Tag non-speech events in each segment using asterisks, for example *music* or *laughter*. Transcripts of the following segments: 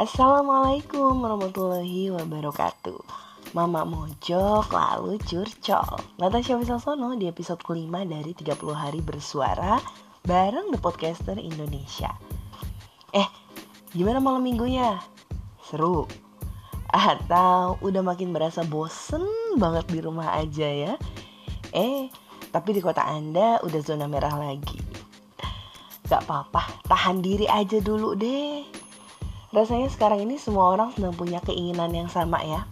Assalamualaikum warahmatullahi wabarakatuh Mama Mojok lalu curcol Natasha Wisasono di episode kelima dari 30 hari bersuara Bareng The Podcaster Indonesia Eh, gimana malam minggunya? Seru? Atau udah makin berasa bosen banget di rumah aja ya? Eh, tapi di kota Anda udah zona merah lagi Gak apa-apa, tahan diri aja dulu deh Rasanya sekarang ini semua orang sedang punya keinginan yang sama ya.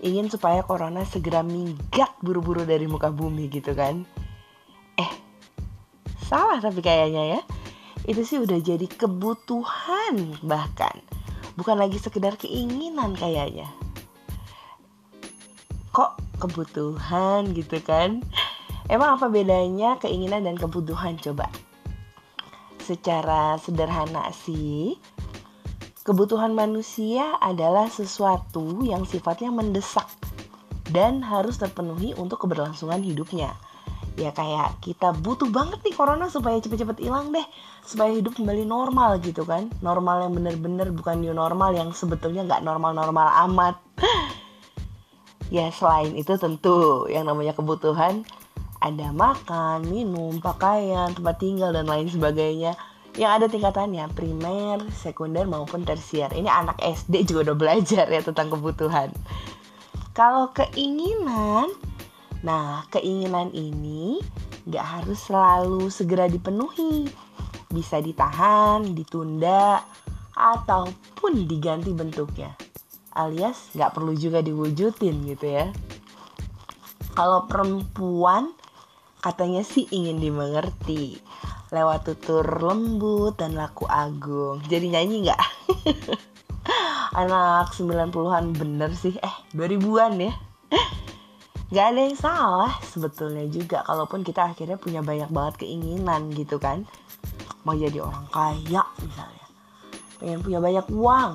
Ingin supaya corona segera minggat buru-buru dari muka bumi gitu kan. Eh, salah tapi kayaknya ya. Itu sih udah jadi kebutuhan bahkan. Bukan lagi sekedar keinginan kayaknya. Kok kebutuhan gitu kan? Emang apa bedanya keinginan dan kebutuhan coba? Secara sederhana sih, Kebutuhan manusia adalah sesuatu yang sifatnya mendesak dan harus terpenuhi untuk keberlangsungan hidupnya. Ya kayak kita butuh banget nih corona supaya cepet-cepet hilang deh, supaya hidup kembali normal gitu kan. Normal yang bener-bener bukan new normal yang sebetulnya nggak normal-normal amat. *laughs* ya selain itu tentu yang namanya kebutuhan ada makan, minum, pakaian, tempat tinggal dan lain sebagainya yang ada tingkatannya primer, sekunder maupun tersier. Ini anak SD juga udah belajar ya tentang kebutuhan. Kalau keinginan, nah keinginan ini nggak harus selalu segera dipenuhi. Bisa ditahan, ditunda, ataupun diganti bentuknya. Alias nggak perlu juga diwujudin gitu ya. Kalau perempuan katanya sih ingin dimengerti lewat tutur lembut dan laku agung. Jadi nyanyi nggak? *laughs* Anak 90-an bener sih. Eh, 2000-an ya. Gak ada yang salah sebetulnya juga Kalaupun kita akhirnya punya banyak banget keinginan gitu kan Mau jadi orang kaya misalnya Pengen punya banyak uang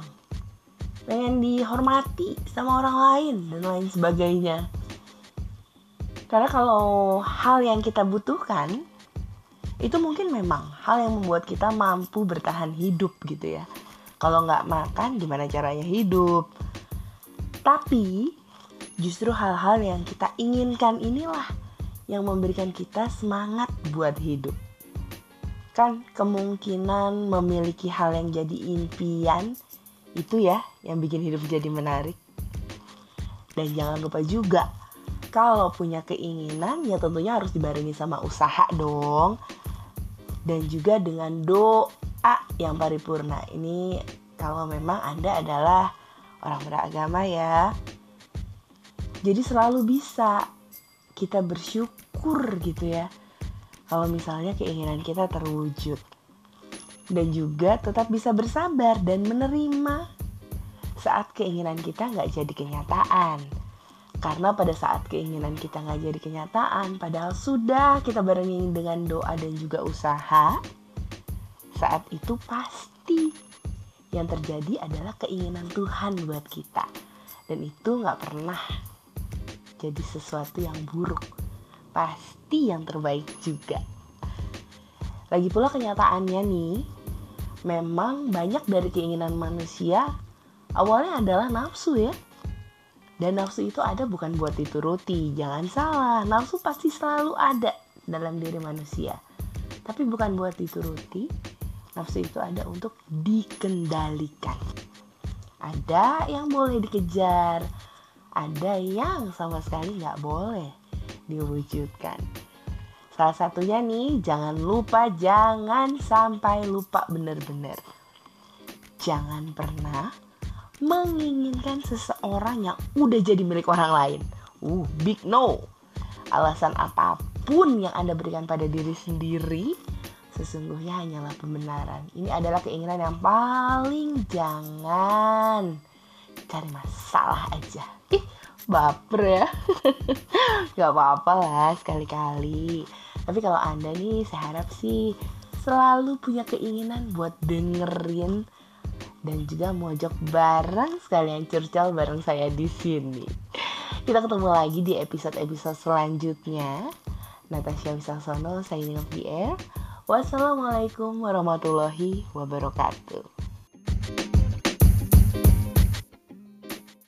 Pengen dihormati sama orang lain dan lain sebagainya Karena kalau hal yang kita butuhkan itu mungkin memang hal yang membuat kita mampu bertahan hidup gitu ya. Kalau nggak makan gimana caranya hidup? Tapi justru hal-hal yang kita inginkan inilah yang memberikan kita semangat buat hidup. Kan kemungkinan memiliki hal yang jadi impian itu ya yang bikin hidup jadi menarik. Dan jangan lupa juga kalau punya keinginan ya tentunya harus dibarengi sama usaha dong dan juga dengan doa yang paripurna. Ini kalau memang Anda adalah orang beragama ya. Jadi selalu bisa kita bersyukur gitu ya. Kalau misalnya keinginan kita terwujud. Dan juga tetap bisa bersabar dan menerima saat keinginan kita nggak jadi kenyataan karena pada saat keinginan kita nggak jadi kenyataan, padahal sudah kita barengi dengan doa dan juga usaha, saat itu pasti yang terjadi adalah keinginan Tuhan buat kita. Dan itu nggak pernah jadi sesuatu yang buruk. Pasti yang terbaik juga. Lagi pula kenyataannya nih, memang banyak dari keinginan manusia awalnya adalah nafsu ya dan nafsu itu ada bukan buat dituruti. Jangan salah, nafsu pasti selalu ada dalam diri manusia. Tapi bukan buat dituruti. Nafsu itu ada untuk dikendalikan. Ada yang boleh dikejar, ada yang sama sekali nggak boleh diwujudkan. Salah satunya nih, jangan lupa, jangan sampai lupa bener-bener. Jangan pernah menginginkan seseorang yang udah jadi milik orang lain. Uh, big no. Alasan apa pun yang Anda berikan pada diri sendiri sesungguhnya hanyalah pembenaran. Ini adalah keinginan yang paling jangan cari masalah aja. Ih, baper ya. *laughs* Gak apa-apa lah sekali-kali. Tapi kalau Anda nih, saya harap sih selalu punya keinginan buat dengerin dan juga mojok bareng sekalian curcol bareng saya di sini. Kita ketemu lagi di episode-episode selanjutnya. Natasha Wisasono, off the air. Wassalamualaikum warahmatullahi wabarakatuh.